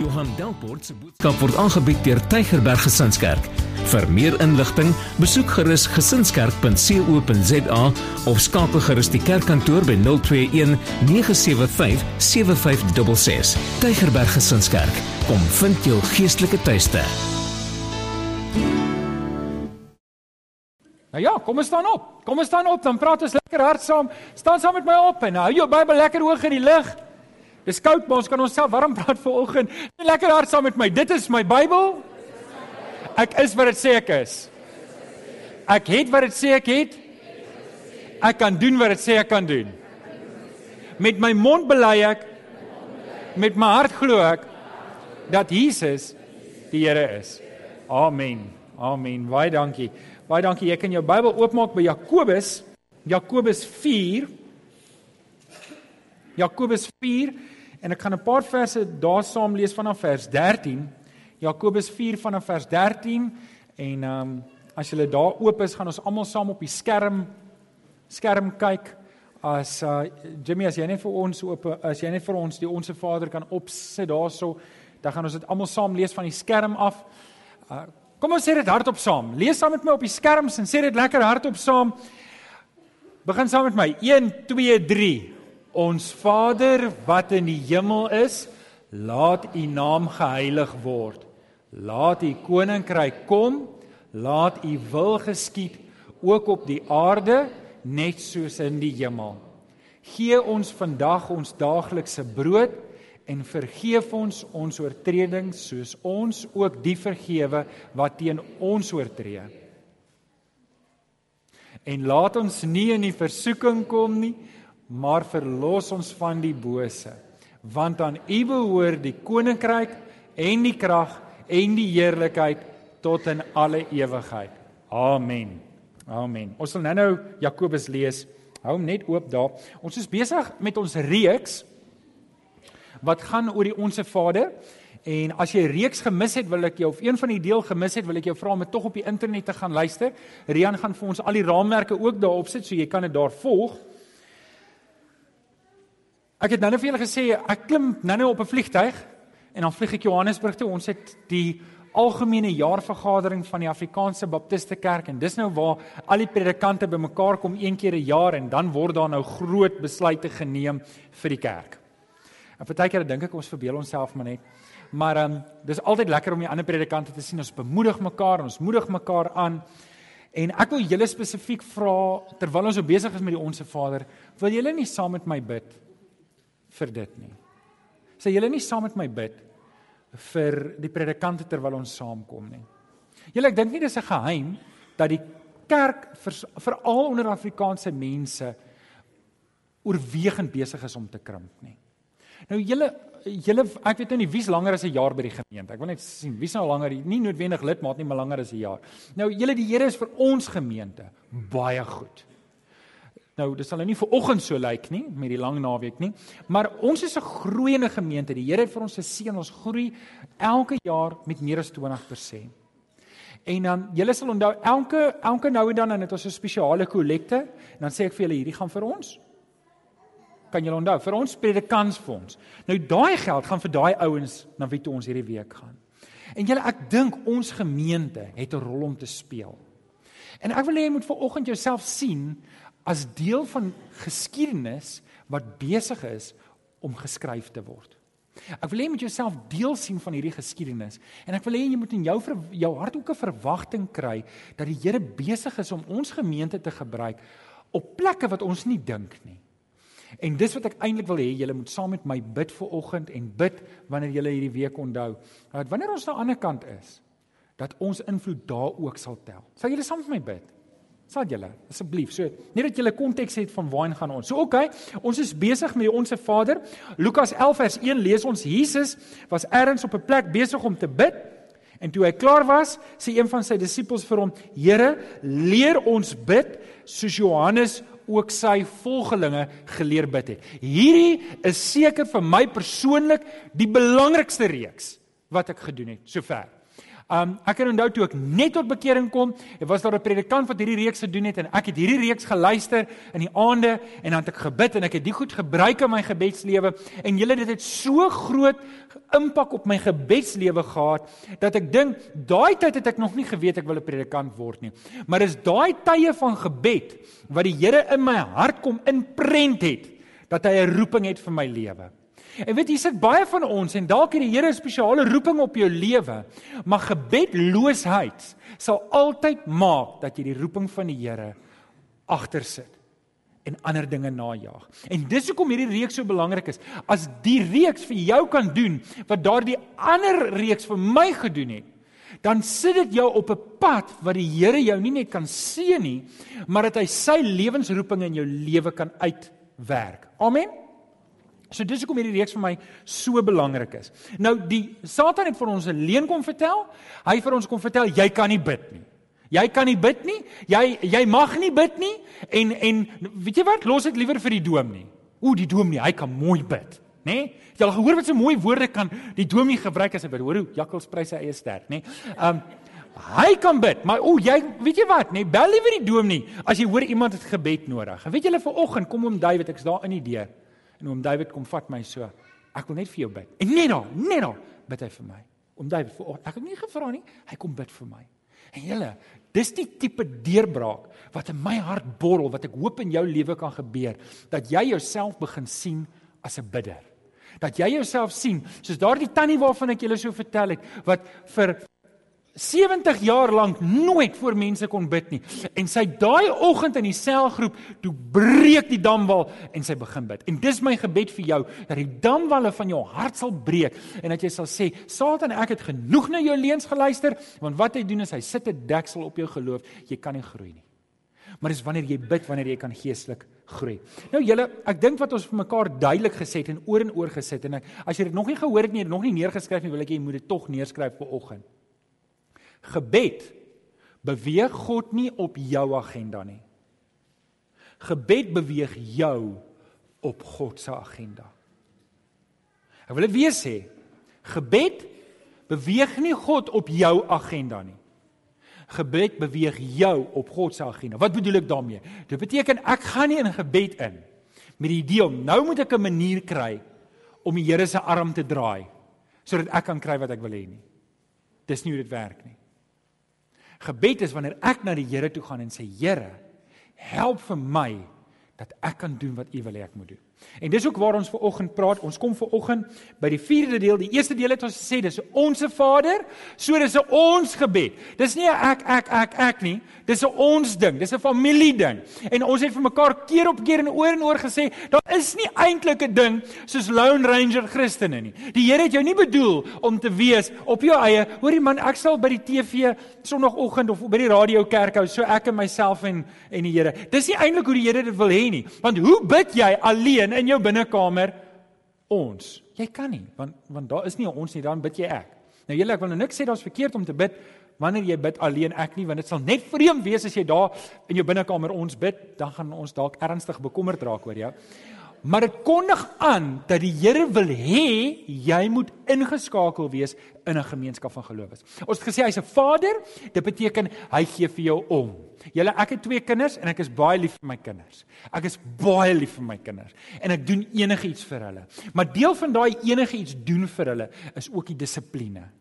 Johan Delport se boodskap word aangebied deur Tygerberg Gesinskerk. Vir meer inligting, besoek gerus gesinskerk.co.za of skakel gerus die kerkkantoor by 021 975 7566. Tygerberg Gesinskerk, kom vind jou geestelike tuiste. Nou ja, kom ons staan op. Kom ons staan op, dan praat ons lekker hard saam. Staan saam met my op en hou jou Bybel lekker hoog in die lug. Dis koud, maar ons kan onsself warm praat vir oggend. Lekker hard saam met my. Dit is my Bybel. Ek is wat dit sê ek is. Ek het wat dit sê ek het. Ek kan doen wat dit sê ek kan doen. Met my mond bely ek met my hart glo ek dat Jesus die Here is. Amen. Amen. Baie dankie. Baie dankie. Jy kan jou Bybel oopmaak by Jakobus, Jakobus 4. Jakobus 4 en ek gaan 'n paar verse daar saam lees vanaf vers 13. Jakobus 4 vanaf vers 13 en ehm um, as jy daar oop is, gaan ons almal saam op die skerm skerm kyk. As uh Jimmy as jy net vir ons oop as jy net vir ons die onsse Vader kan opsit daarso, dan gaan ons dit almal saam lees van die skerm af. Uh Kom ons sê dit hardop saam. Lees saam met my op die skerms en sê dit lekker hardop saam. Begin saam met my. 1 2 3. Ons Vader wat in die hemel is, laat U naam geheilig word. Laat U koninkryk kom. Laat U wil geskied ook op die aarde net soos in die hemel. Gee ons vandag ons daaglikse brood en vergeef ons ons oortredings soos ons ook die vergewe wat teen ons oortree. En laat ons nie in die versoeking kom nie, maar verlos ons van die bose, want aan U behoort die koninkryk en die krag en die heerlikheid tot in alle ewigheid. Amen. Amen. Ons sal nou-nou Jakobus lees. Hou hom net oop daar. Ons is besig met ons reeks wat gaan oor die onsse Vader. En as jy reeks gemis het, wil ek jou of een van die deel gemis het, wil ek jou vra om dit tog op die internet te gaan luister. Rian gaan vir ons al die raamwerke ook daarop sit, so jy kan dit daar volg. Ek het nou net vir julle gesê ek klim nou-nou op 'n vliegtyg en dan vlieg ek Johannesburg toe. Ons het die algemene jaarvergadering van die Afrikaanse Baptiste Kerk en dis nou waar al die predikante bymekaar kom een keer 'n jaar en dan word daar nou groot besluite geneem vir die kerk. En partykeer dink ek ons verbeel onsself maar net. Maar ehm um, dis altyd lekker om die ander predikante te sien. Ons bemoedig mekaar, ons moedig mekaar aan. En ek wil julle spesifiek vra terwyl ons so besig is met die onsse Vader, wil julle nie saam met my bid vir dit nie? Sê julle nie saam met my bid vir die predikante terwyl ons saamkom nie. Julle ek dink nie dis 'n geheim dat die kerk veral onder Afrikaanse mense oorwegend besig is om te krimp nie. Nou julle julle ek weet nou nie wie's langer as 'n jaar by die gemeente. Ek wil net sien wie's nou langer, nie noodwendig lidmaat nie, maar langer as 'n jaar. Nou julle die Here is vir ons gemeente baie goed. Nou dis sal nou nie vir oggend so lyk nie met die lang naweek nie, maar ons is 'n groeiende gemeente. Die Here het vir ons geseën. Ons groei elke jaar met meer as 20%. En dan julle sal onthou elke elke nou en dan dan het ons 'n spesiale kollekte en dan sê ek vir julle hierdie gaan vir ons kan julle onthou vir ons predikansfonds. Nou daai geld gaan vir daai ouens na wie toe ons hierdie week gaan. En julle ek dink ons gemeente het 'n rol om te speel. En ek wil hê jy moet vanoggend jouself sien as deel van geskiedenis wat besig is om geskryf te word. Ek wil hê jy moet jouself deel sien van hierdie geskiedenis en ek wil hê jy moet in jou jou hart ook 'n verwagting kry dat die Here besig is om ons gemeente te gebruik op plekke wat ons nie dink nie. En dis wat ek eintlik wil hê julle moet saam met my bid vir oggend en bid wanneer julle hierdie week onthou. Dat wanneer ons aan die ander kant is, dat ons invloed daar ook sal tel. Sal julle saam met my bid? Sal julle asseblief. So, net dat julle konteks het van waarheen gaan ons. So oké, okay, ons is besig met die onsse Vader. Lukas 11 vers 1 lees ons Jesus was ergens op 'n plek besig om te bid. En toe hy klaar was, sê een van sy disippels vir hom: "Here, leer ons bid soos Johannes ook sy volgelinge geleer bid het. Hierdie is seker vir my persoonlik die belangrikste reeks wat ek gedoen het sover. Um ek kan onthou toe ek net tot bekering kom, en was daar 'n predikant wat hierdie reeks gedoen het en ek het hierdie reeks geluister in die aande en dan het ek gebid en ek het dit goed gebruik in my gebedslewe en julle dit het so groot impak op my gebedslewe gehad dat ek dink daai tyd het ek nog nie geweet ek wil 'n predikant word nie. Maar is daai tye van gebed wat die Here in my hart kom inprent het dat hy 'n roeping het vir my lewe. En weet jy, sit baie van ons en dalk het die Here 'n spesiale roeping op jou lewe, maar gebedloosheid sal altyd maak dat jy die roeping van die Here agter sit en ander dinge najag. En dis hoekom hierdie reeks so belangrik is. As die reeks vir jou kan doen wat daardie ander reeks vir my gedoen het, dan sit dit jou op 'n pad wat die Here jou nie net kan seën nie, maar dat hy sy lewensroeping in jou lewe kan uitwerk. Amen. So dis hoekom hierdie reeks vir my so belangrik is. Nou die Satan het vir ons 'n leuen kom vertel. Hy vir ons kom vertel jy kan nie bid nie. Jy kan nie bid nie. Jy jy mag nie bid nie en en weet jy wat? Los dit liewer vir die doom nie. O, die doom nie, hy kan mooi bid, nê? Nee? Jy al gehoor wat so mooi woorde kan die doom nie gebruik as hy bid. Hoor hoe Jakkals prys sy eie sterk, nê? Um hy kan bid, maar o, jy weet jy wat, nê? Bel liewer die doom nie as jy hoor iemand het gebed nodig. Weet julle vanoggend kom oom David, ek's daar in die deur. En oom David kom vat my so. Ek wil net vir jou bid. En net daar, net daar bid hy vir my. Oom David, vir, ek het nie gevra nie. Hy kom bid vir my. En julle, dis die tipe deurbraak wat in my hart borrel wat ek hoop in jou lewe kan gebeur dat jy jouself begin sien as 'n bidder. Dat jy jouself sien soos daardie tannie waarvan ek julle so vertel het wat vir 70 jaar lank nooit voor mense kon bid nie. En sy daai oggend in die selgroep toe breek die damwal en sy begin bid. En dis my gebed vir jou dat die damwalle van jou hart sal breek en dat jy sal sê, Satan, ek het genoeg na jou leuns geluister, want wat hy doen is hy sit 'n deksel op jou geloof. Jy kan nie groei nie. Maar dis wanneer jy bid wanneer jy kan geestelik groei. Nou julle, ek dink wat ons vir mekaar duidelik gesê het en oor en oor gesê het en ek, as jy dit nog nie gehoor het nie, nog nie neergeskryf nie, wil ek jy moet dit tog neerskryf vir oggend. Gebed beweeg God nie op jou agenda nie. Gebed beweeg jou op God se agenda. Ek wil dit weer sê. Gebed beweeg nie God op jou agenda nie. Gebed beweeg jou op God se agenda. Wat bedoel ek daarmee? Dit beteken ek gaan nie in gebed in met die idee om nou moet ek 'n manier kry om die Here se arm te draai sodat ek kan kry wat ek wil hê nie. Dis nie hoe dit werk nie. Gebed is wanneer ek na die Here toe gaan en sê Here, help vir my dat ek kan doen wat U wil hê ek moet doen. En dis ook waar ons ver oggend praat. Ons kom ver oggend by die vierde deel. Die eerste deel het ons gesê dis onsse Vader. So dis 'n ons gebed. Dis nie 'n ek ek ek ek nie. Dis 'n ons ding. Dis 'n familie ding. En ons het vir mekaar keer op keer en oor en oor gesê, daar is nie eintlik 'n ding soos Lone Ranger Christene nie. Die Here het jou nie bedoel om te wees op jou eie. Hoorie man, ek sal by die TV Sondagoggend of by die radio kerk hou, so ek en myself en en die Here. Dis nie eintlik hoe die Here dit wil hê nie. Want hoe bid jy alleen in in jou binnekamer ons. Jy kan nie want want daar is nie 'n ons nie, dan bid jy ek. Nou julle ek wil nou niks sê daar's verkeerd om te bid wanneer jy bid alleen ek nie want dit sal net vreemd wees as jy daar in jou binnekamer ons bid, dan gaan ons dalk ernstig bekommerd raak oor jou. Maar dit kondig aan dat die Here wil hê jy moet ingeskakel wees in 'n gemeenskap van gelowiges. Ons het gesê hy's 'n Vader, dit beteken hy gee vir jou om. Julle ek het twee kinders en ek is baie lief vir my kinders. Ek is baie lief vir my kinders en ek doen enigiets vir hulle. Maar deel van daai enigiets doen vir hulle is ook die dissipline.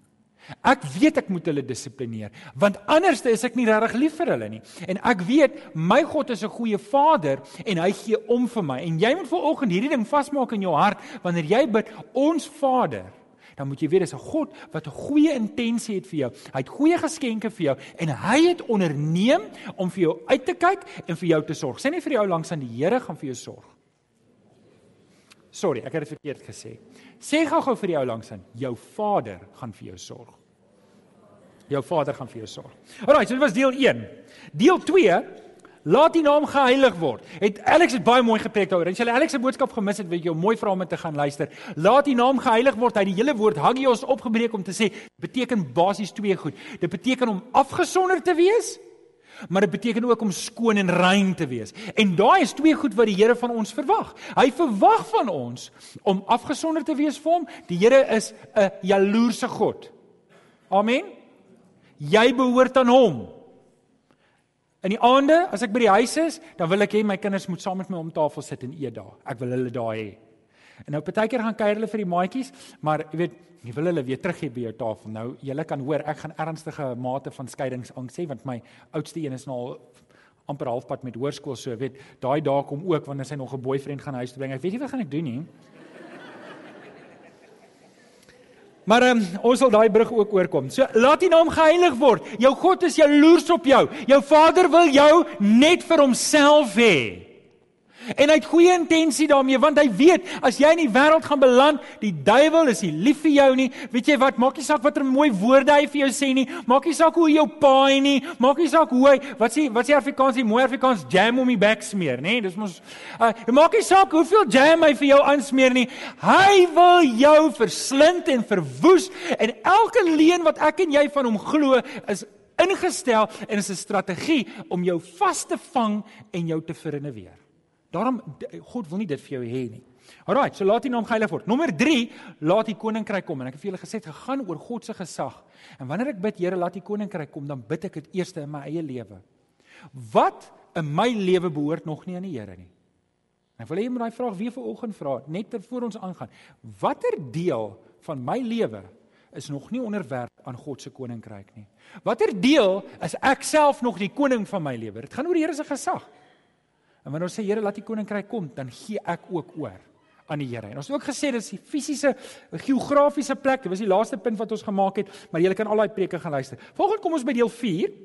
Ek weet ek moet hulle dissiplineer want anders is ek nie regtig lief vir hulle nie. En ek weet my God is 'n goeie Vader en hy gee om vir my. En jy moet vanoggend hierdie ding vasmaak in jou hart wanneer jy bid ons Vader dan moet jy weet dis 'n God wat 'n goeie intensie het vir jou. Hy het goeie geskenke vir jou en hy het onderneem om vir jou uit te kyk en vir jou te sorg. Sê nie vir jou langs aan die Here gaan vir jou sorg. Sorry, ek het dit verkeerd gesê. Sê gou-gou vir jou langs aan, jou Vader gaan vir jou sorg. Jou Vader gaan vir jou sorg. Alraai, so dit was deel 1. Deel 2 Laat die naam geheilig word. Het Alex het baie mooi gepreek daaroor. As jy Alex se boodskap gemis het, weet jy, mooi vra om te gaan luister. Laat die naam geheilig word. Hy die hele woord hagios opgebreek om te sê beteken basies twee goed. Dit beteken om afgesonder te wees, maar dit beteken ook om skoon en rein te wees. En daai is twee goed wat die Here van ons verwag. Hy verwag van ons om afgesonder te wees vir hom. Die Here is 'n jaloerse God. Amen. Jy behoort aan hom. In die aande, as ek by die huis is, dan wil ek hê my kinders moet saam met my om tafel sit en eet daar. Ek wil hulle daar hê. En nou partykeer gaan kuier hulle vir die maatjies, maar jy weet, jy wil hulle weer terug hê by jou tafel. Nou, julle kan hoor, ek gaan ernstige mate van skeiingsangs hê want my oudste een is nou al amper halfpad met hoërskool so, weet, daai dae kom ook wanneer sy nog 'n boyfriend gaan huis toe bring. Ek weet nie wat gaan ek doen nie. Maar um, ons sal daai brug ook oorkom. So laat U naam geheilig word. Jou God is jaloers op jou. Jou Vader wil jou net vir homself hê. En hy het goeie intensie daarmee want hy weet as jy in die wêreld gaan beland, die duiwel is nie lief vir jou nie. Weet jy wat? Maak nie saak watter mooi woorde hy vir jou sê nie. Maak nie saak hoe jou paai nie. Maak nie saak hoe hy wat sê wat sê Afrikaans, die mooi Afrikaans jam om die bek smeer, nê? Dis mos uh, maak nie saak hoeveel jam hy vir jou aansmeer nie. Hy wil jou verslind en verwoes en elke leuen wat ek en jy van hom glo is ingestel en is 'n strategie om jou vas te vang en jou te verinneweer. Daarom God wil nie dit vir jou hê nie. Alraai, so laat U naam geheilig word. Nommer 3, laat U koninkryk kom en ek het vir julle gesê dit gaan oor God se gesag. En wanneer ek bid Here, laat U koninkryk kom, dan bid ek dit eers in my eie lewe. Wat in my lewe behoort nog nie aan die Here nie. En ek wil hê jy moet daai vraag weer vanoggend vra, net voor ons aangaan. Watter deel van my lewe is nog nie onderwerp aan God se koninkryk nie? Watter deel is ek self nog die koning van my lewe? Dit gaan oor die Here se gesag. En wanneer ons sê Here laat die koninkryk kom, dan gee ek ook oor aan die Here. En ons het ook gesê dis die fisiese geografiese plek. Dit was die laaste punt wat ons gemaak het, maar julle kan al daai preke gaan luister. Volgens kom ons by deel 4.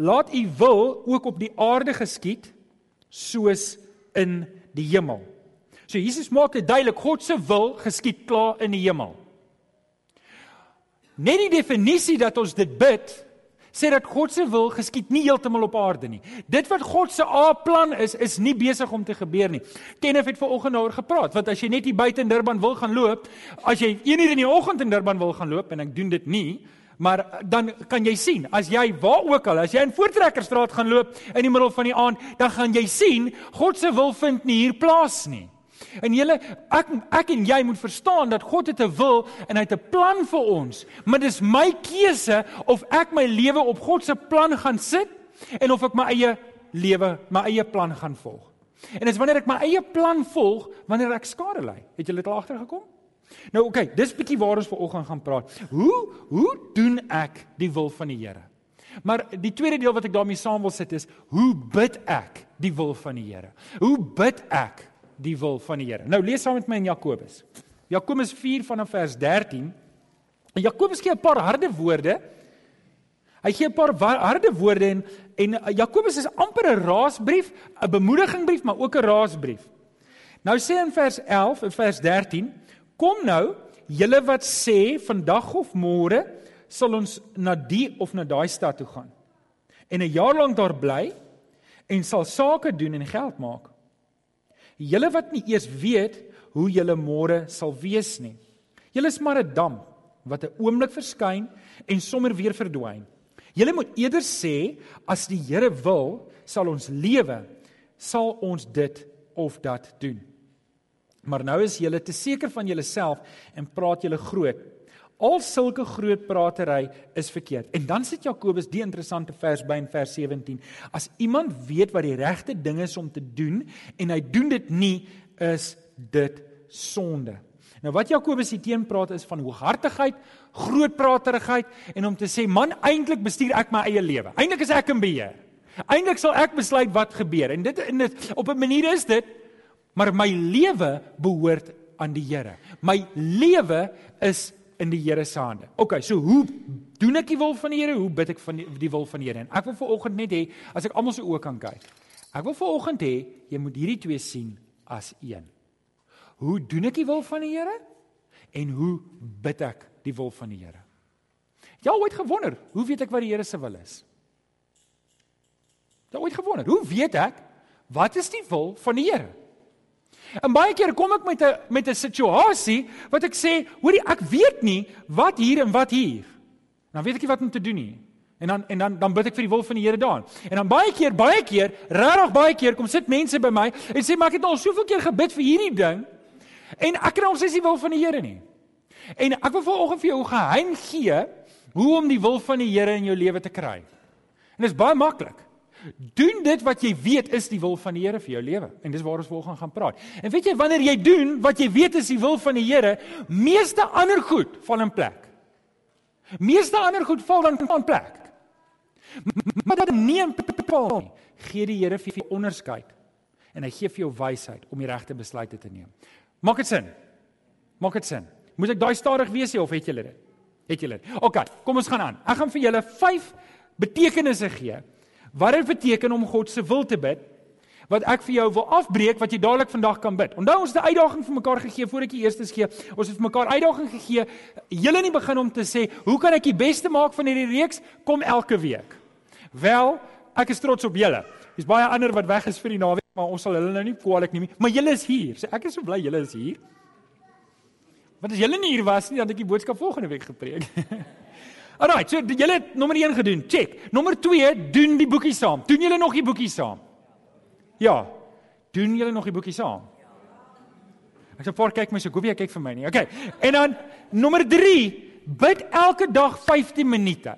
Laat u wil ook op die aarde geskied soos in die hemel. So Jesus maak dit duidelik God se wil geskied klaar in die hemel. Net die definisie dat ons dit bid sê dat God se wil geskied nie heeltemal op aarde nie. Dit wat God se A-plan is, is nie besig om te gebeur nie. Kenneth het vanoggend daaroor gepraat, want as jy net hier buite in Durban wil gaan loop, as jy 1 uur in die oggend in Durban wil gaan loop en ek doen dit nie, maar dan kan jy sien, as jy waar ook al, as jy in Voortrekkerstraat gaan loop in die middel van die aand, dan gaan jy sien God se wil vind nie hier plaas nie. En julle ek ek en jy moet verstaan dat God het 'n wil en hy het 'n plan vir ons. Maar dis my keuse of ek my lewe op God se plan gaan sit en of ek my eie lewe, my eie plan gaan volg. En dis wanneer ek my eie plan volg wanneer ek skade ly. Het julle dit al agtergekom? Nou oké, okay, dis bietjie waar ons vanoggend gaan praat. Hoe hoe doen ek die wil van die Here? Maar die tweede deel wat ek daarmee saam wil sit is hoe bid ek die wil van die Here? Hoe bid ek die wil van die Here. Nou lees saam met my in Jakobus. Jakobus 4 vanaf vers 13. En Jakobus gee 'n paar harde woorde. Hy gee 'n paar harde woorde en en eh, Jakobus is amper 'n raasbrief, 'n bemoedigingsbrief, maar ook 'n raasbrief. Nou sê in vers 11 en vers 13: Kom nou, julle wat sê vandag of môre sal ons na die of na daai stad toe gaan. En 'n jaar lank daar bly en sal sake doen en geld maak. Julle wat nie eers weet hoe julle môre sal wees nie. Julle is maar 'n damp wat 'n oomblik verskyn en sommer weer verdwyn. Julle moet eerder sê as die Here wil, sal ons lewe, sal ons dit of dat doen. Maar nou is julle te seker van julleself en praat julle groot. Al sulke groot pratery is verkeerd. En dan sit Jakobus die interessante vers by in vers 17. As iemand weet wat die regte ding is om te doen en hy doen dit nie, is dit sonde. Nou wat Jakobus hier teenpraat is van hooghartigheid, groot praterigheid en om te sê man, eintlik bestuur ek my eie lewe. Eintlik is ek in beheer. Eintlik sal ek besluit wat gebeur. En dit in dit op 'n manier is dit maar my lewe behoort aan die Here. My lewe is in die Here se hande. OK, so hoe doen ek die wil van die Here? Hoe bid ek van die, die wil van die Here? En ek wil vir oggend net hê as ek almal se oë kan kyk. Ek wil vir oggend hê jy moet hierdie twee sien as een. Hoe doen ek die wil van die Here? En hoe bid ek die wil van die Here? Jy het ooit gewonder, hoe weet ek wat die Here se wil is? Jy het ooit gewonder, hoe weet ek wat is die wil van die Here? En baie keer kom ek met 'n met 'n situasie wat ek sê, hoorie, ek weet nie wat hier en wat hier. Dan weet ek nie wat om te doen nie. En dan en dan dan bid ek vir die wil van die Here daan. En dan baie keer, baie keer, regtig baie keer kom sit mense by my en sê maar ek het al soveel keer gebid vir hierdie ding en ek kry ons is die wil van die Here nie. En ek wil vanoggend vir jou geheim gee hoe om die wil van die Here in jou lewe te kry. En dit is baie maklik. Doen dit wat jy weet is die wil van die Here vir jou lewe. En dis waar ons volgens gaan praat. En weet jy wanneer jy doen wat jy weet is die wil van die Here, meeste ander goed val in plek. Meeste ander goed val dan in plek. Maar dit in val nie. Gee die Here vir jou onderskeid en hy gee vir jou wysheid om die regte besluite te neem. Maak dit sin? Maak dit sin? Moet ek daai stadig wees of het julle dit? Het julle dit? OK, kom ons gaan aan. Ek gaan vir julle 5 betekenisse gee wat dit beteken om God se wil te bid wat ek vir jou wil afbreek wat jy dadelik vandag kan bid. Onthou ons het 'n uitdaging vir mekaar gegee voor ek die eerste gee. Ons het vir mekaar uitdaging gegee. Julle in die begin om te sê, "Hoe kan ek die beste maak van hierdie reeks?" Kom elke week. Wel, ek is trots op julle. Dis baie ander wat weg is vir die naweek, maar ons sal hulle nou nie kwaliek neem nie. Maar julle is hier. So ek is so bly julle is hier. Want as julle nie hier was nie, dan het ek die boodskap volgende week gepreek. Alraai, so julle het nommer 1 gedoen. Check. Nommer 2, doen die boekie saam. Doen julle nog die boekie saam? Ja. Doen julle nog die boekie saam? Ek sê voor kyk my so, hoop jy kyk vir my nie. Okay. En dan nommer 3, bid elke dag 15 minute.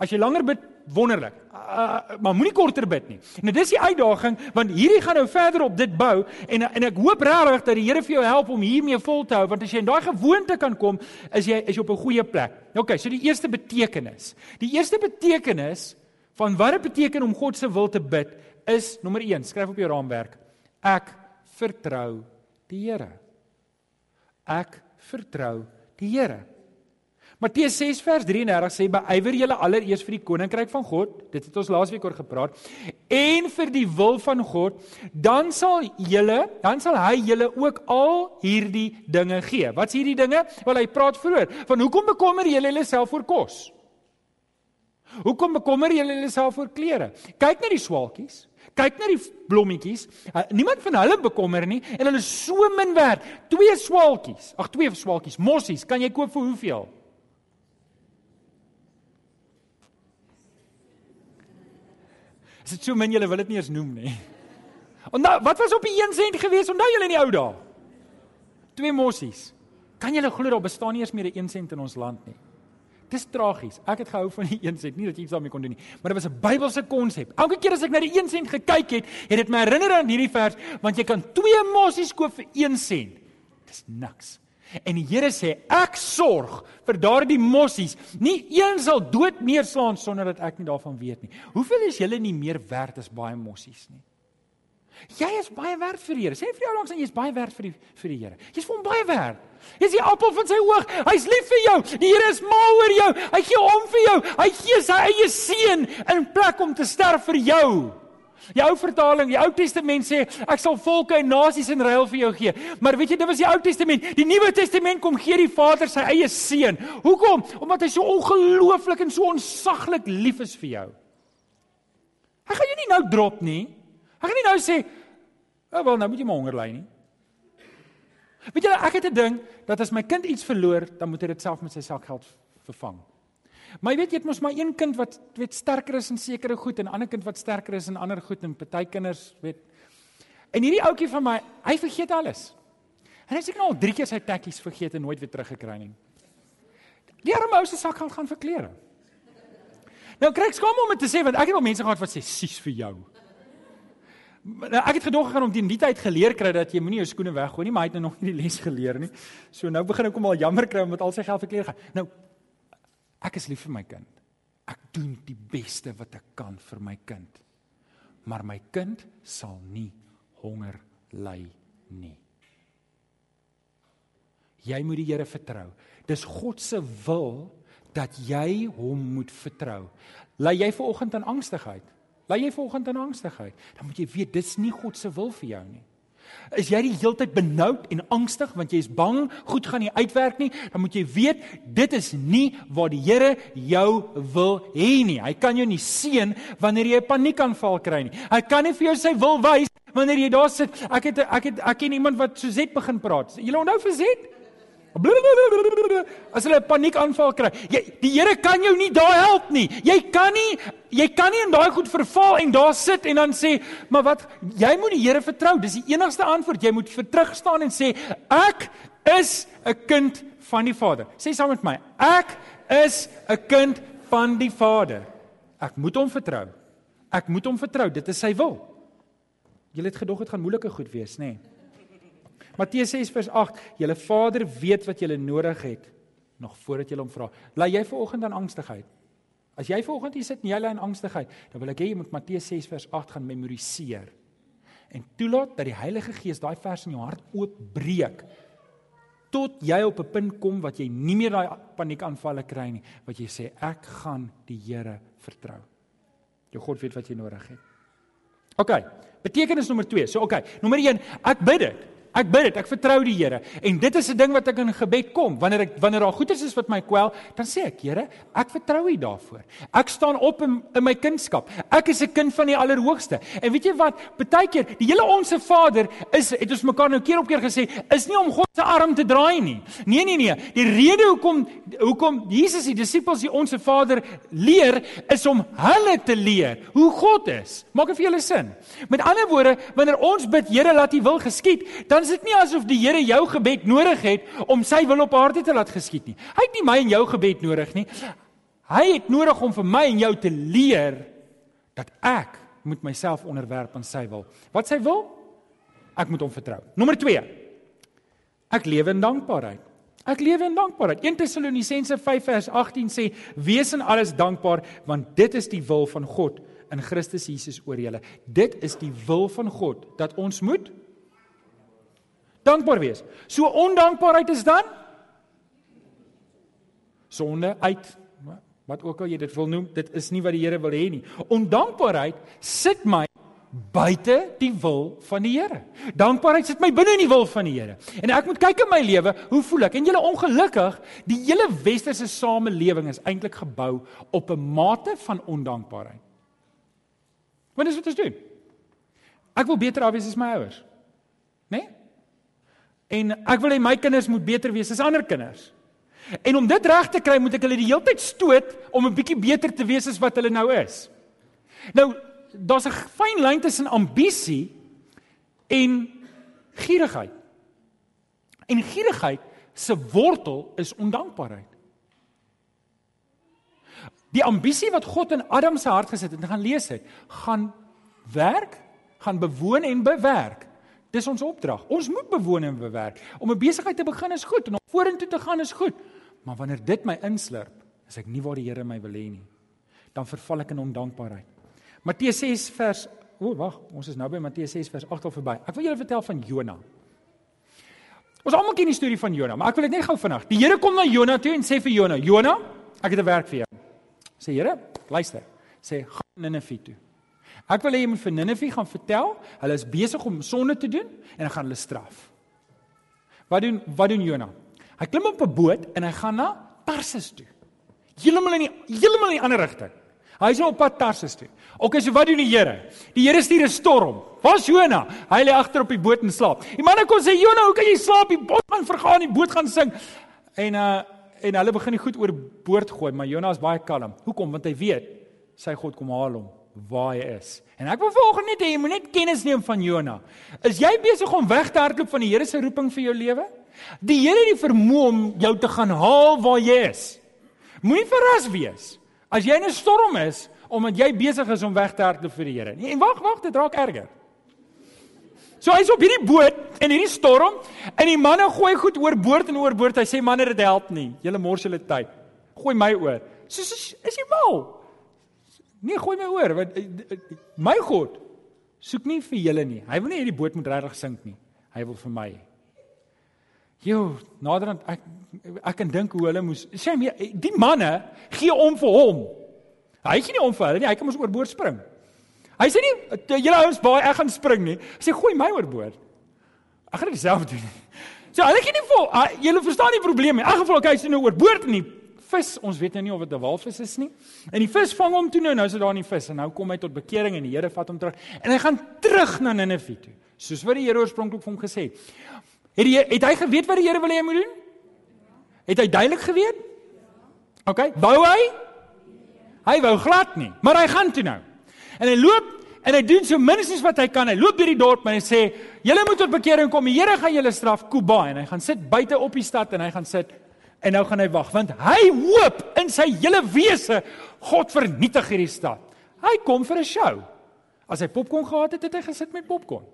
As jy langer bid, wonderlik. Uh, maar moenie korter bid nie. Nou dis die uitdaging want hierdie gaan nou verder op dit bou en en ek hoop regtig dat die Here vir jou help om hiermee vol te hou want as jy in daai gewoonte kan kom, is jy is jy op 'n goeie plek. Okay, so die eerste betekenis. Die eerste betekenis van wat dit beteken om God se wil te bid is nommer 1, skryf op jou raamwerk. Ek vertrou die Here. Ek vertrou die Here. Matteus 6 vers 33 sê beywer julle allereers vir die koninkryk van God, dit het ons laasweek oor gepraat, en vir die wil van God, dan sal julle, dan sal hy julle ook al hierdie dinge gee. Wat's hierdie dinge? Wel hy praat vroeër van hoekom bekommer julle julleself oor kos? Hoekom bekommer julle julleself oor klere? Kyk na die swaalkies. Kyk na die blommetjies. Uh, niemand van hulle bekommer nie en hulle is so min werd. Twee swaalkies. Ag twee swaalkies, mossies, kan jy koop vir hoeveel? Is dit so min julle wil dit nie eens noem nie. Onthou, wat was op die 1 sent gewees? Onthou julle in die ou dae? Twee mossies. Kan julle glo daar bestaan nie eens meer 'n 1 sent in ons land nie? Dis tragies. Ek het gehou van die 1 sent, nie dat jy iets daarmee kon doen nie, maar dit was 'n Bybelse konsep. Elke keer as ek na die 1 sent gekyk het, het dit my herinner aan hierdie vers, want jy kan twee mossies koop vir 1 sent. Dis niks. En die Here sê, ek sorg vir daardie mossies. Nie een sal dood neerslaan sonder dat ek nie daarvan weet nie. Hoeveel is julle nie meer werd as baie mossies nie? Jy is baie werd vir die Here. Sê vir jou langs aan jy is baie werd vir die vir die Here. Jy's vir hom baie werd. Jy's die appel van sy oog. Hy's lief vir jou. Die Here is mal oor jou. Hy gee om vir jou. Hy gee sy eie seun in plek om te sterf vir jou. Die ou vertaling, die Ou Testament sê ek sal volke en nasies in ruil vir jou gee. Maar weet jy, dit was die Ou Testament. Die Nuwe Testament kom gee die Vader sy eie seun. Hoekom? Omdat hy so ongelooflik en so onsaglik lief is vir jou. Hy gaan jou nie nou drop nie. Hy gaan nie nou sê, "Ag oh, wel, nou moet jy maar honger ly nie." Weet jy, ek het 'n ding dat as my kind iets verloor, dan moet hy dit self met sy sakgeld vervang. Maar jy weet jy het mos maar een kind wat weet sterker is in sekere goed en 'n ander kind wat sterker is in ander goed en party kinders weet. En hierdie ouetjie van my, hy vergeet alles. En hy nou al 3 keer sy tekkies vergeet en nooit weer teruggekry nie. Die arme ou se sakgeld gaan vir klere. Nou kry ek skaam om dit te sê want ek het al mense gehad wat sê sies vir jou. Nou, ek het gedog gegaan om teen die tyd geleer kry dat jy moenie jou skoene weggooi nie, maar hy het nou nog nie die les geleer nie. So nou begin ek hom al jammer kry omdat al sy geld vir klere gaan. Nou ek is lief vir my kind. Ek doen die beste wat ek kan vir my kind. Maar my kind sal nie honger ly nie. Jy moet die Here vertrou. Dis God se wil dat jy hom moet vertrou. Ly jy ver oggend in angstigheid? Ly jy vanoggend in angstigheid, dan moet jy weet dis nie God se wil vir jou nie. Is jy die heeltyd benoud en angstig want jy is bang goed gaan nie uitwerk nie, dan moet jy weet dit is nie waar die Here jou wil hê nie. Hy kan jou nie seën wanneer jy 'n paniekaanval kry nie. Hy kan nie vir jou sy wil wys wanneer jy daar sit. Ek het ek het ek ken iemand wat so Z begin praat. Jy onthou vir Z? As hulle 'n paniekaanval kry, jy die Here kan jou nie daar help nie. Jy kan nie jy kan nie in daai goed verval en daar sit en dan sê, "Maar wat, jy moet die Here vertrou." Dis die enigste antwoord. Jy moet vir terugstaan en sê, "Ek is 'n kind van die Vader. Sê saam met my, ek is 'n kind van die Vader. Ek moet hom vertrou. Ek moet hom vertrou. Dit is sy wil. Julle het gedog dit gaan moeilike goed wees, nê? Nee. Matteus 6 vers 8: Julle Vader weet wat julle nodig het nog voordat julle hom vra. Laat jy vanoggend aan angstigheid. As jy vanoggend hier sit en jy lê in angstigheid, dan wil ek hê jy moet Matteus 6 vers 8 gaan memoriseer. En toelaat dat die Heilige Gees daai vers in jou hart oopbreek tot jy op 'n punt kom wat jy nie meer daai paniekaanvalle kry nie, wat jy sê ek gaan die Here vertrou. Jou God weet wat jy nodig het. OK. Betekenis nommer 2. So OK. Nommer 1, ek bid dit. Ek bid dit, ek vertrou die Here. En dit is 'n ding wat ek in gebed kom. Wanneer ek wanneer daar goeders is wat my kwel, dan sê ek, Here, ek vertrou U daarvoor. Ek staan op in, in my kindskap. Ek is 'n kind van die Allerhoogste. En weet jy wat? Partykeer, die hele onsse Vader is het ons mekaar nou keer op keer gesê, is nie om God se arm te draai nie. Nee, nee, nee. Die rede hoekom hoekom Jesus die disippels die onsse Vader leer, is om hulle te leer hoe God is. Maak dit vir julle sin? Met ander woorde, wanneer ons bid, Here, laat U wil geskied, dan dan is dit nie asof die Here jou gebed nodig het om sy wil op aarde te laat geskied nie. Hy het nie my en jou gebed nodig nie. Hy het nodig om vir my en jou te leer dat ek moet myself onderwerp aan sy wil. Wat sy wil? Ek moet hom vertrou. Nommer 2. Ek lewe in dankbaarheid. Ek lewe in dankbaarheid. 1 Tessalonisense 5 vers 18 sê: "Wees in alles dankbaar, want dit is die wil van God in Christus Jesus oor julle." Dit is die wil van God dat ons moet dankbaar wees. So ondankbaarheid is dan sonde uit wat ook al jy dit wil noem, dit is nie wat die Here wil hê nie. Ondankbaarheid sit my buite die wil van die Here. Dankbaarheid sit my binne in die wil van die Here. En ek moet kyk in my lewe, hoe voel ek? En julle ongelukkig, die hele westerse samelewing is eintlik gebou op 'n mate van ondankbaarheid. Wat is wat ons doen? Ek wil beter af wees as my ouers. Né? Nee? En ek wil hê my kinders moet beter wees as ander kinders. En om dit reg te kry, moet ek hulle die hele tyd stoot om 'n bietjie beter te wees as wat hulle nou is. Nou, daar's 'n fyn lyn tussen ambisie en gierigheid. En gierigheid se wortel is ondankbaarheid. Die ambisie wat God in Adam se hart gesit het, en gaan lees dit, gaan werk, gaan bewoon en bewerk Dis ons opdrag. Ons moet bewoon en bewerk. Om 'n besigheid te begin is goed en om vorentoe te gaan is goed. Maar wanneer dit my inslurp, is ek nie waar die Here my wil hê nie. Dan verval ek in ondankbaarheid. Matteus 6 vers O, wag, ons is nou by Matteus 6 vers 8 al verby. Ek wil julle vertel van Jona. Ons almal ken die storie van Jona, maar ek wil dit net gou vinnig. Die Here kom na Jona toe en sê vir Jona: "Jona, ek het 'n werk vir jou." Sê Here, luister. Sê gaan Ninive toe. Ek wil hê jy moet vir Ninive gaan vertel, hulle is besig om sonde te doen en hulle gaan hulle straf. Wat doen wat doen Jona? Hy klim op 'n boot en hy gaan na Tarsis toe. Heeltemal in die heeltemal in die ander rigting. Hy is nou op pad Tarsis toe. OK, so wat doen die Here? Die Here stuur 'n storm. Waar's Jona? Hy lê agter op die boot en slaap. Die manne kom sê Jona, hoe kan jy slaap? Die boot gaan vergaan, die boot gaan sink. En uh en hulle begin die goed oor boord gooi, maar Jona is baie kalm. Hoekom? Want hy weet sy God kom haal hom waar hy is. En ek wil volgens net hê jy moet net kennis neem van Jona. Is jy besig om weg te hardloop van die Here se roeping vir jou lewe? Die Here het die vermoë om jou te gaan haal waar jy is. Moenie verras wees as jy in 'n storm is omdat jy besig is om weg te hardloop vir die Here. Nee, en wag, wag, dit raak erger. So hy's op hierdie boot in hierdie storm en die manne gooi goed oor boord en oor boord. Hy sê manne dit help nie. Julle mors julle tyd. Gooi my oor. So is, is jy mal? Nee, gooi my oor want eh, eh, my God soek nie vir julle nie. Hy wil nie hê die boot moet regtig sink nie. Hy wil vir my. Jo, naderhand ek ek kan dink hoe hulle moes sê my die manne gee om vir hom. Hy gee nie om vir hulle nie. Hy kan mos oorboord spring. Hy sê nie julle ouens baie ek gaan spring nie. Hy sê gooi my oorboord. Ek gaan dit self doen. So hulle gee nie vol. Julle verstaan die probleem nie. In elk geval hy nou oorboord nie vis, ons weet nou nie of dit 'n walvis is nie. En die vis vang hom toe nou, nou is dit daar in die vis en nou kom hy tot bekering en die Here vat hom terug en hy gaan terug na Ninive toe. Soos wat die Here oorspronklik vir hom gesê het. Het die het hy geweet wat die Here wil hê hy moet doen? Het hy duidelik geweet? OK, bou hy? Hy wou glad nie, maar hy gaan toe nou. En hy loop en hy doen so minstens wat hy kan. Hy loop deur die dorp en hy sê: "Julle moet tot bekering kom. Die Here gaan julle straf, Kuba." En hy gaan sit buite op die stad en hy gaan sit En nou gaan hy wag want hy hoop in sy hele wese God vernietig hierdie stad. Hy kom vir 'n show. As hy popcorn gehad het, het hy gesit met popcorn.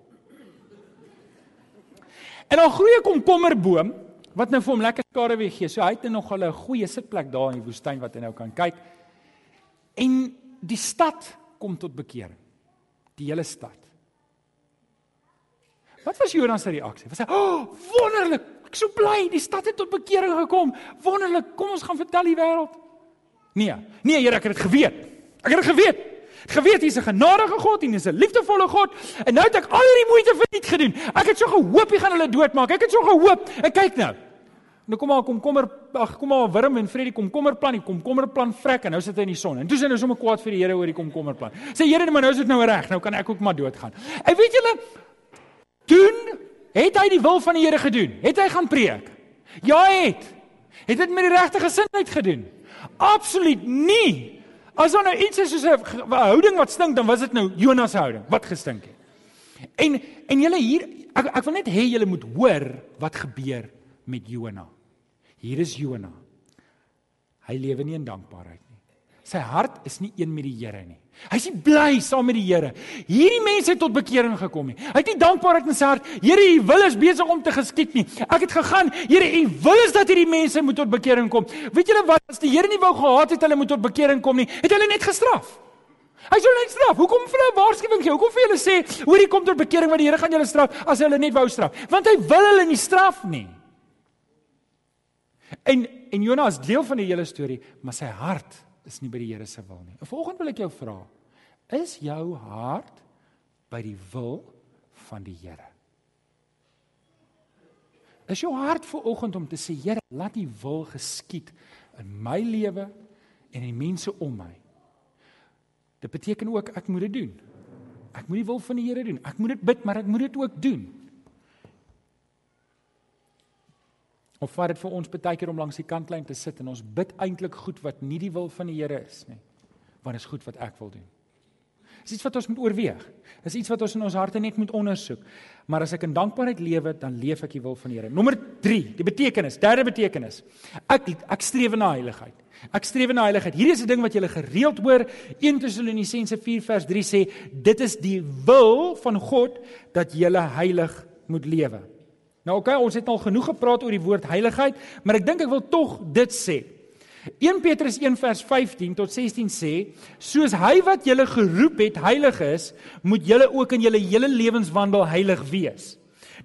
En dan groei 'n komkommerboom wat nou vir hom lekker skare weer gee. So hy het nog 'n goeie sitplek daar in die woestyn wat hy nou kan kyk. En die stad kom tot bekering. Die hele stad. Wat was Jonas se reaksie? Was hy, "O, oh, wonderlik! Ek is so bly, die stad het tot bekering gekom. Wonderlik! Kom ons gaan vertel die wêreld." Nee, nee, Here, ek het dit geweet. Ek het dit geweet. Geweet hy's 'n genadige God en hy's 'n liefdevolle God en nou het ek al hierdie moeite vir dit gedoen. Ek het so gehoop hy gaan hulle doodmaak. Ek het so gehoop. En kyk nou. Nou kom maar kom kommer ag kom maar Wurm en Freddy kom kommerplan, die kom kommerplan vrek en nou sit hy in die son. En toe sê hy nou sommer kwaad vir die Here oor die kom kommerplan. Sê Here, maar nou is dit nou reg. Nou kan ek ook maar doodgaan. En weet julle doen het hy die wil van die Here gedoen? Het hy gaan preek? Ja, hy het. Het dit met die regte gesindheid gedoen? Absoluut nie. As daar nou iets is soos 'n houding wat stink, dan was dit nou Jonas se houding wat gestink het. En en julle hier ek ek wil net hê julle moet hoor wat gebeur met Jona. Hier is Jona. Hy lewe nie in dankbaarheid. Sy hart is nie een met die Here nie. Hy's nie bly saam met die Here. Hierdie mense het tot bekering gekom nie. Hy het nie dankbaarheid in sy hart. Here, U wil is besig om te geskied nie. Ek het gegaan. Here, U wil is dat hierdie mense moet tot bekering kom. Weet julle wat? As die Here nie wou gehad het hulle moet tot bekering kom nie, het hulle net gestraf. Hy sou net straf. Hoekom vir 'n waarskuwing gee? Hoekom vir hulle sê, hoor hier kom tot bekering want die Here gaan julle straf as hulle net wou straf? Want hy wil hulle nie straf nie. En en Jonas deel van die hele storie, maar sy hart is nie by die Here se wil nie. Volgende wil ek jou vra, is jou hart by die wil van die Here? Is jou hart ver oggend om te sê Here, laat U wil geskied in my lewe en in die mense om my? Dit beteken ook ek moet dit doen. Ek moet die wil van die Here doen. Ek moet dit bid, maar ek moet dit ook doen. Of vat dit vir ons baie keer om langs die kantlyn te sit en ons bid eintlik goed wat nie die wil van die Here is nie. Want dit is goed wat ek wil doen. Dis iets wat ons moet oorweeg. Dis iets wat ons in ons harte net moet ondersoek. Maar as ek in dankbaarheid lewe, dan leef ek die wil van die Here. Nommer 3, die betekenis, derde betekenis. Ek ek streef na heiligheid. Ek streef na heiligheid. Hierdie is 'n ding wat jy gereeld hoor. 1 Tessalonisense 4 vers 3 sê, dit is die wil van God dat jy heilig moet lewe. Nou okay, ons het al genoeg gepraat oor die woord heiligheid, maar ek dink ek wil tog dit sê. 1 Petrus 1 vers 15 tot 16 sê, soos hy wat julle geroep het heilig is, moet julle ook in julle hele lewenswandel heilig wees.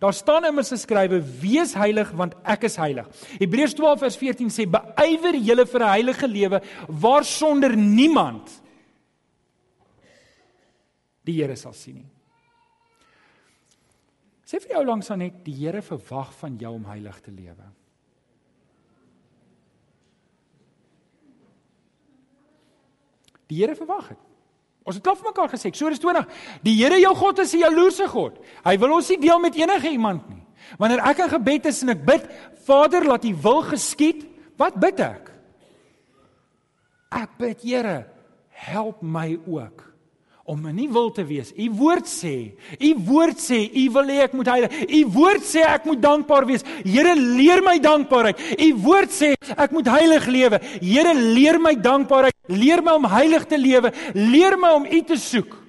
Daar staan immers geskrywe: Wees heilig want ek is heilig. Hebreërs 12 vers 14 sê: Beywer julle vir 'n heilige lewe waarsonder niemand die Here sal sien nie. Sê vir jou langs aan net die Here verwag van jou om heilig te lewe. Die Here verwag dit. Ons het klaar vir mekaar gesê, Eksodus 20. Die Here jou God is 'n jaloerse God. Hy wil ons nie deel met enige iemand nie. Wanneer ek in gebed is en ek bid, Vader, laat U wil geskied, wat bid ek? Ek bid, Here, help my ook om nie wil te wees. U woord sê, u woord sê, u wil hê ek moet heilig. U woord sê ek moet dankbaar wees. Here, leer my dankbaarheid. U woord sê ek moet heilig lewe. Here, leer my dankbaarheid. Leer my om heilig te lewe. Leer my om u te soek.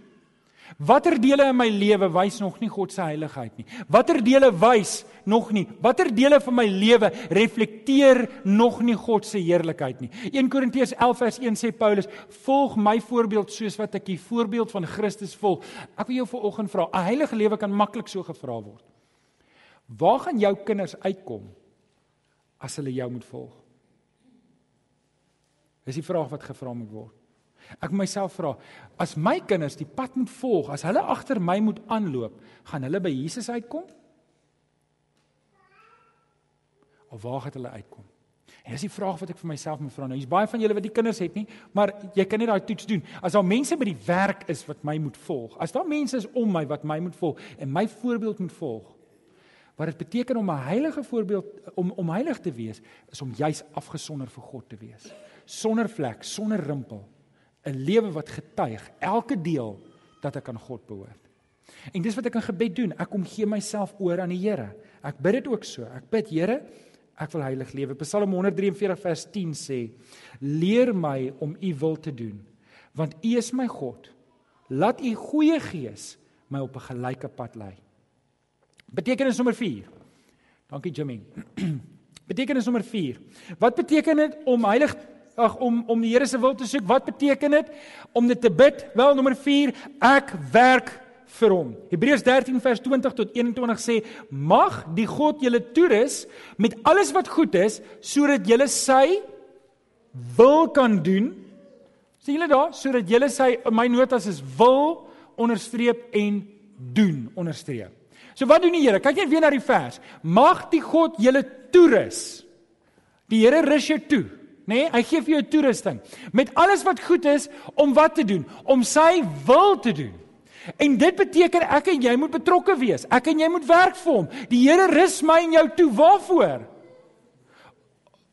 Watter dele in my lewe wys nog nie God se heiligheid nie? Watter dele wys nog nie? Watter dele van my lewe reflekteer nog nie God se heerlikheid nie? 1 Korintiërs 11 vers 1 sê Paulus: "Volg my voorbeeld soos wat ek die voorbeeld van Christus volg." Ek wil jou vanoggend vra, 'n heilige lewe kan maklik so gevra word. Waar gaan jou kinders uitkom as hulle jou moet volg? Dis die vraag wat gevra moet word. Ek myself vra, as my kinders die pad moet volg, as hulle agter my moet aanloop, gaan hulle by Jesus uitkom? Of waar gaan hulle uitkom? En dis die vraag wat ek vir myself moet vra. Nou, hier's baie van julle wat die kinders het nie, maar jy kan nie daai toets doen. As daar mense by die werk is wat my moet volg, as daar mense is om my wat my moet volg en my voorbeeld moet volg, wat dit beteken om 'n heilige voorbeeld om om heilig te wees, is om juis afgesonder vir God te wees. Sonder vlek, sonder rimpel. 'n lewe wat getuig elke deel dat ek aan God behoort. En dis wat ek in gebed doen. Ek kom gee myself oor aan die Here. Ek bid dit ook so. Ek bid Here, Ek wil heilig lewe. Psalm 143 vers 10 sê: Leer my om u wil te doen, want u is my God. Laat u goeie gees my op 'n gelyke pad lei. Betekenis nommer 4. Dankie Jimmy. Betekenis nommer 4. Wat beteken dit om heilig ag om om die Here se wil te soek? Wat beteken dit om dit te bid? Wel nommer 4, ek werk vir hom. Hebreërs 13 vers 20 tot 21 sê: "Mag die God julle toerus met alles wat goed is, sodat julle sy wil kan doen." Sien julle daar, sodat julle sy my notas is wil onderstreep en doen onderstreep. So wat doen die Here? Kyk net weer na die vers. Mag die God julle toerus. Die Here rus jou toe, nê? Nee, hy gee vir jou toerusting met alles wat goed is om wat te doen? Om sy wil te doen. En dit beteken ek en jy moet betrokke wees. Ek en jy moet werk vir hom. Die Here rus my en jou toe waarvoor?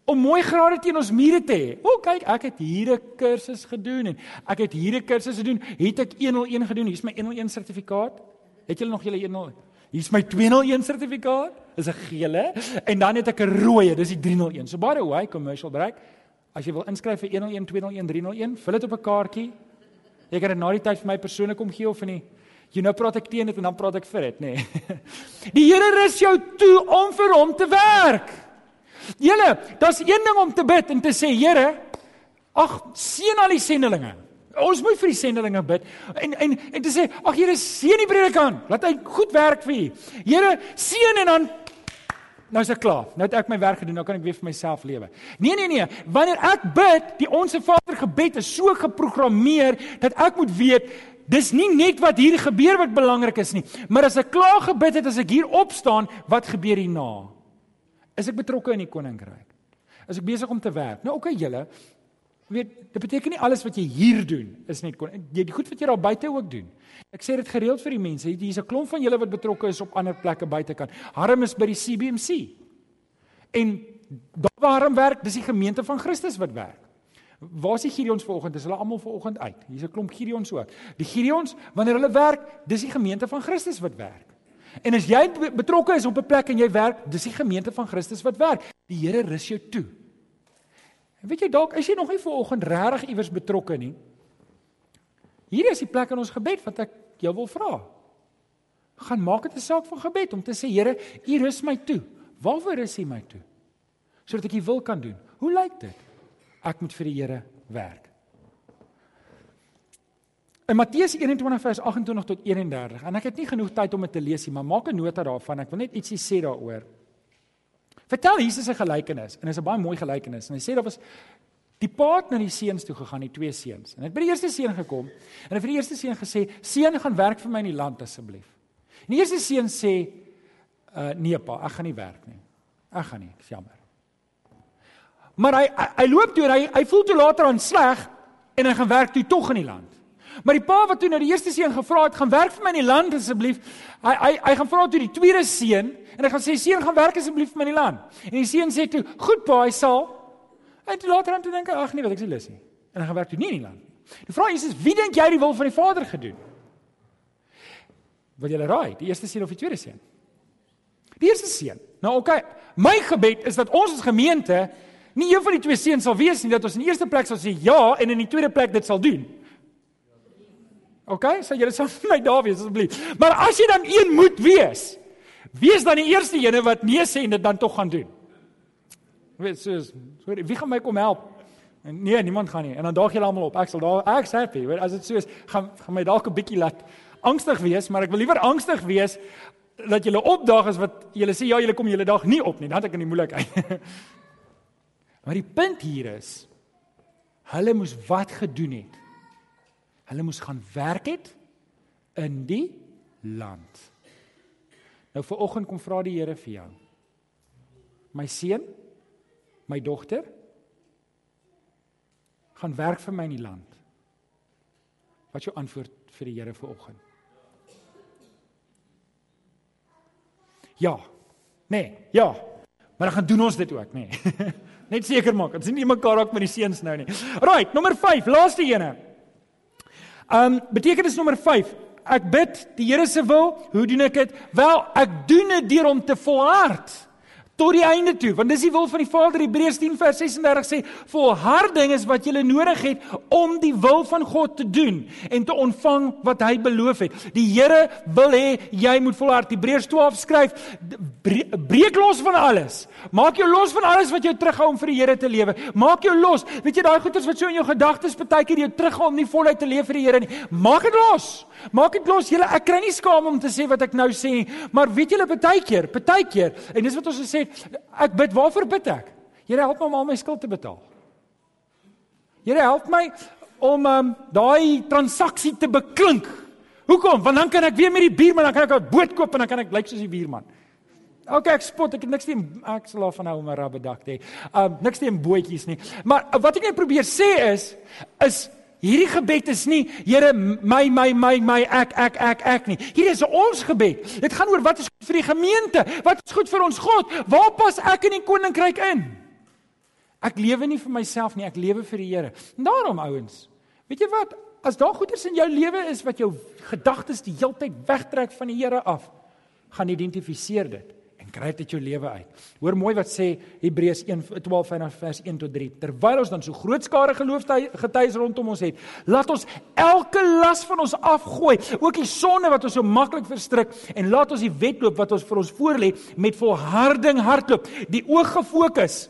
Om mooi grade teen ons mure te hê. O, kyk, ek het hier 'n kursus gedoen en ek het hier 'n kursus gedoen. Het ek 101 gedoen? Hier's my 101 sertifikaat. Het julle nog julle 101? Hier's my 201 sertifikaat. Dis 'n gele en dan het ek 'n rooi, dis die 301. So by the way, commercial break. As jy wil inskryf vir 101, 201, 301, vul dit op 'n kaartjie. Jy kan dit na die tyd vir my persoonlik kom gee of nie. Jy nou praat ek teen dit en dan praat ek vir dit, nê. Nee. Die Here rus jou toe om vir hom te werk. Julle, daar's een ding om te bid en te sê, Here, ag, seën al die sendelinge. Ons moet vir die sendelinge bid en en en te sê, ag Here, seën die predikant, laat hy goed werk vir U. Here, seën en dan nou is ek klaar. Nou het ek my werk gedoen, nou kan ek weer vir myself lewe. Nee, nee, nee. Wanneer ek bid, die onsse Vader gebed is so geprogrammeer dat ek moet weet Dis nie net wat hier gebeur wat belangrik is nie, maar as ek klaar gebid het, as ek hier opstaan, wat gebeur hierna? Is ek betrokke in die koninkryk? Is ek besig om te werk? Nou okay julle, weet, dit beteken nie alles wat jy hier doen is net kon jy die goed wat jy daar buite ook doen. Ek sê dit gereeld vir die mense, hier's 'n klomp van julle wat betrokke is op ander plekke buitekant. Harm is by die CBMC. En daar waar Harm werk, dis die gemeente van Christus wat werk. Waar is die Gideons vanoggend? Dis hulle almal vanoggend uit. Hier's 'n klomp Gideons ook. Die Gideons, wanneer hulle werk, dis die gemeente van Christus wat werk. En as jy betrokke is op 'n plek en jy werk, dis die gemeente van Christus wat werk. Die Here rus jou toe. Weet jy dalk is jy nog nie vanoggend regtig iewers betrokke nie. Hier is die plek in ons gebed wat ek jou wil vra. Gaan maak dit 'n saak van gebed om te sê Here, U rus my toe. Waarvoor rus U my toe? Sodat ek U wil kan doen. Hoe lyk dit? ek moet vir die Here werk. In Matteus 21 vers 28 tot 31 en ek het nie genoeg tyd om dit te lees nie, maar maak 'n nota daarvan. Ek wil net ietsie sê daaroor. Vertel Jesus 'n gelykenis en dit is 'n baie mooi gelykenis en hy sê daar was die pa het na die seuns toe gegaan, die twee seuns. En hy het by die eerste seun gekom en hy het vir die eerste seun gesê: "Seun, gaan werk vir my in die land asseblief." En die eerste seun sê: "Uh nee pa, ek gaan nie werk nie. Ek gaan nie, ek jammer." Maar hy hy, hy loop toe en hy hy voel toe later aan sleg en hy gaan werk toe tog in die land. Maar die pa wat toe nou die eerste seun gevra het, gaan werk vir my in die land asseblief. Hy hy hy gaan vra toe die tweede seun en hy gaan sê seun gaan werk asseblief vir my in die land. En die seun sê toe, "Goed pa, hy sal." En toe later aan toe dink hy, "Ag nee, wat ek se lus nie." En hy gaan werk toe nie in die land nie. Die vraag is wie dink jy die wil van die Vader gedoen? Wil jy raai, die eerste seun of die tweede seun? Die eerste seun. Nou oké, okay, my gebed is dat ons as gemeente Nie een van die twee seuns sal wees nie dat ons in die eerste plek sal sê ja en in die tweede plek dit sal doen. OK, sal julle saam met my daar wees asseblief. Maar as jy dan een moet wees, wees dan die eerste ene wat nee sê en dit dan tog gaan doen. Weet soos, sorry, wie gaan my kom help? En nee, niemand gaan nie. En dan daag julle almal op. Ek sal daar ek's happy. Weet as dit so is, gaan gaan my dalk 'n bietjie laat angstig wees, maar ek wil liewer angstig wees dat julle opdaag as wat julle sê ja, julle kom julle dag nie op nie. Dan het ek in die moeilikheid. Maar die punt hier is hulle moes wat gedoen het? Hulle moes gaan werk het in die land. Nou vir oggend kom vra die Here vir jou. My seun, my dogter, gaan werk vir my in die land. Wat jou antwoord vir die Here vir oggend? Ja. Nee, ja. Maar dan gaan doen ons dit ook, nê. Nee. Net seker maak, ons sien nie mekaar raak met die seuns nou nie. Right, nommer 5, laaste ene. Um betekenis nommer 5. Ek bid die Here se wil. Hoe doen ek dit? Wel, ek doen dit deur om te volhard. Tot die einde toe want dis die wil van die Vader Hebreërs 10 vers 36 sê volharding is wat jy nodig het om die wil van God te doen en te ontvang wat hy beloof het. Die Here wil hê jy moet volhard. Hebreërs 12 skryf breek los van alles. Maak jou los van alles wat jou terughou om vir die Here te lewe. Maak jou los. Weet jy daai goeters wat so in jou gedagtes baie keer jou terughou om nie voluit te leef vir die Here nie. Maak dit los. Maak dit los, julle. Ek kry nie skaam om te sê wat ek nou sê nie, maar weet julle baie keer, baie keer, en dis wat ons gesê het, ek bid, waarvoor bid ek? Here help my om al my skuld te betaal. Here help my om um, daai transaksie te beklink. Hoekom? Want dan kan ek weer met die buurman, dan kan ek 'n boot koop en dan kan ek lyk soos die buurman. OK, ek spot, ek het niks teen ek sal af van nou om 'n rabbedak te hê. Um niks teen bootjies nie. Maar wat ek net probeer sê is is Hierdie gebed is nie Here my my my my ek ek ek ek nie. Hierdie is ons gebed. Dit gaan oor wat is goed vir die gemeente? Wat is goed vir ons God? Waar pas ek in die koninkryk in? Ek lewe nie vir myself nie, ek lewe vir die Here. Daarom ouens, weet jy wat? As daar goeders in jou lewe is wat jou gedagtes die heeltyd wegtrek van die Here af, gaan identifiseer dit en kry dit uit jou lewe uit. Hoor mooi wat sê Hebreërs 1:12 vanaf vers 1 tot 3. Terwyl ons dan so groot skare geloofgetuies rondom ons het, laat ons elke las van ons afgooi, ook die sonde wat ons so maklik verstrik en laat ons die wedloop wat ons vir ons voorlê met volharding hardloop. Die oog gefokus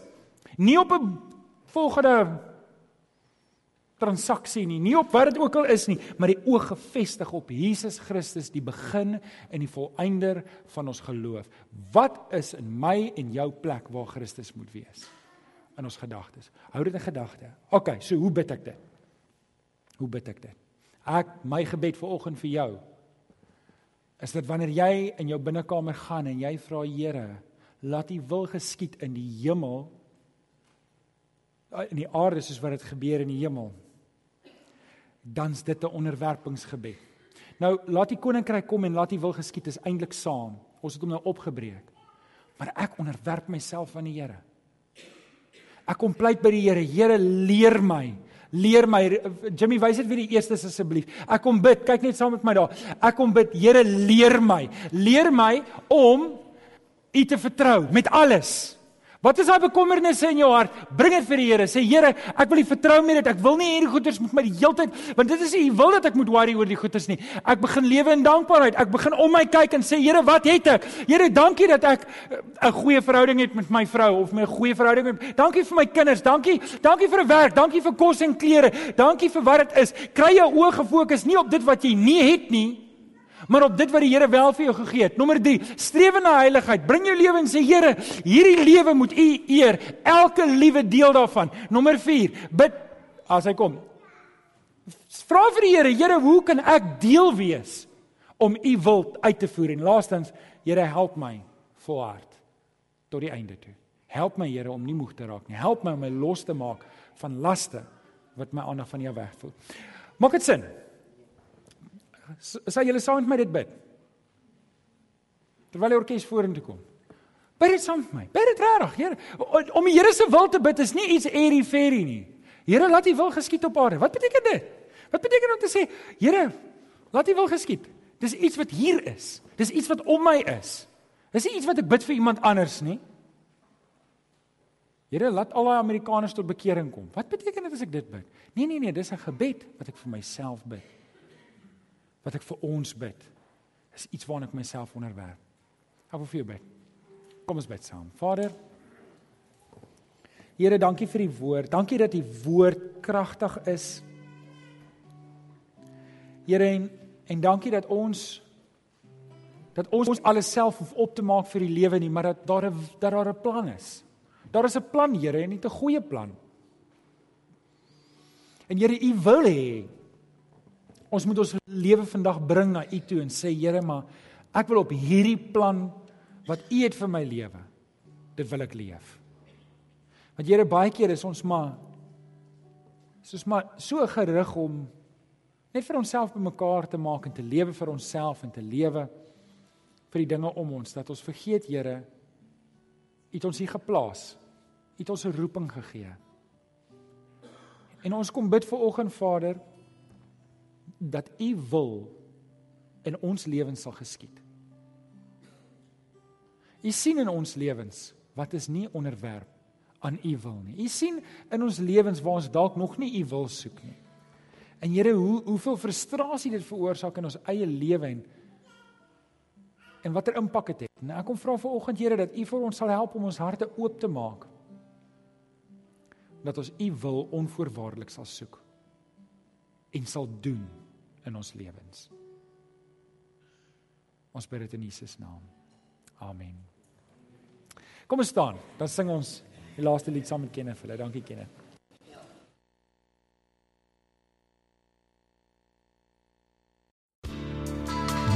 nie op 'n volgende transaksie nie, nie op wat dit ook al is nie, maar die oog gefestig op Jesus Christus, die begin en die volëinder van ons geloof. Wat is in my en jou plek waar Christus moet wees? In ons gedagtes. Hou dit in gedagte. OK, so hoe bid ek dit? Hoe bid ek dit? Ek my gebed vir oggend vir jou is dat wanneer jy in jou binnekamer gaan en jy vra Here, laat U wil geskied in die hemel in die aarde soos wat dit gebeur in die hemel dan's dit 'n onderwerpingsgebed. Nou laat die koninkryk kom en laat die wil geskied is eintlik saam. Ons het hom nou opgebreek. Maar ek onderwerp myself aan die Here. Ek kom pleit by die Here. Here leer my. Leer my Jimmy wys dit vir die eerste asseblief. Ek kom bid. Kyk net saam met my daar. Ek kom bid. Here leer my. Leer my om U te vertrou met alles. Wat is daai bekommernisse in jou hart? Bring dit vir die Here. Sê Here, ek wil U vertrou met dit. Ek wil nie hierdie goeders met my die hele tyd, want dit is U wil dat ek moet worry oor die goeders nie. Ek begin lewe in dankbaarheid. Ek begin om my kyk en sê Here, wat het ek? Here, dankie dat ek eh, 'n goeie verhouding het met my vrou of my goeie verhouding met Dankie vir my kinders. Dankie. Dankie vir 'n werk. Dankie vir kos en klere. Dankie vir wat dit is. Kry jou oë gefokus nie op dit wat jy nie het nie, maar op dit wat die Here wel vir jou gegee het. Nommer 3, streef na heiligheid. Bring jou lewe en sê Here, hierdie lewe moet U eer, elke liewe deel daarvan. Nommer 4, bid as hy kom. Vra vir die Here, Here, hoe kan ek deel wees om U wil uit te voer? En laastens, Here, help my volhard tot die einde toe. Help my Here om nie moeg te raak nie. Help my om my los te maak van laste wat my aandag van jou wegvoer. Maak dit sin? Sal julle saam met my dit bid? Terwyl die orkes vorentoe kom. Bid dit saam met my. Bid dit regtig, Here. Om die Here se wil te bid is nie iets airy fairy nie. Here, laat U wil geskied op aarde. Wat beteken dit? Wat beteken om te sê, Here, laat U wil geskied? Dis iets wat hier is. Dis iets wat om my is. Dis nie iets wat ek bid vir iemand anders nie. Here, laat al daai Amerikaners tot bekering kom. Wat beteken dit as ek dit bid? Nee, nee, nee, dis 'n gebed wat ek vir myself bid wat ek vir ons bid is iets waarna ek myself onderwerp. Ek wil vir jou bid. Kom ons bid saam. Vader, Here, dankie vir die woord. Dankie dat die woord kragtig is. Here en en dankie dat ons dat ons ons alles self hoef op te maak vir die lewe nie, maar dat daar 'n dat daar 'n plan is. Daar is 'n plan, Here, en 'n goeie plan. En Here, U wil hê Ons moet ons lewe vandag bring na U toe en sê Here, maar ek wil op hierdie plan wat U het vir my lewe, dit wil ek leef. Want Here, baie keer is ons maar soos maar so gerig om net vir onsself bymekaar te maak en te lewe vir onsself en te lewe vir die dinge om ons dat ons vergeet Here, U het ons hier geplaas. U het ons 'n roeping gegee. En ons kom bid vir oggend Vader, dat u wil in ons lewens sal geskied. U sien in ons lewens wat is nie onderwerp aan u wil nie. U sien in ons lewens waar ons dalk nog nie u wil soek nie. En Here, hoe hoeveel frustrasie dit veroorsaak in ons eie lewe en en watter impak dit het. Nou ek kom vra vir oggend Here dat u vir ons sal help om ons harte oop te maak. Dat ons u wil onvoorwaardelik sal soek en sal doen in ons lewens. Ons bid dit in Jesus naam. Amen. Kom ons staan, dan sing ons die laaste lied saam met Kenneth. Dankie Kenneth.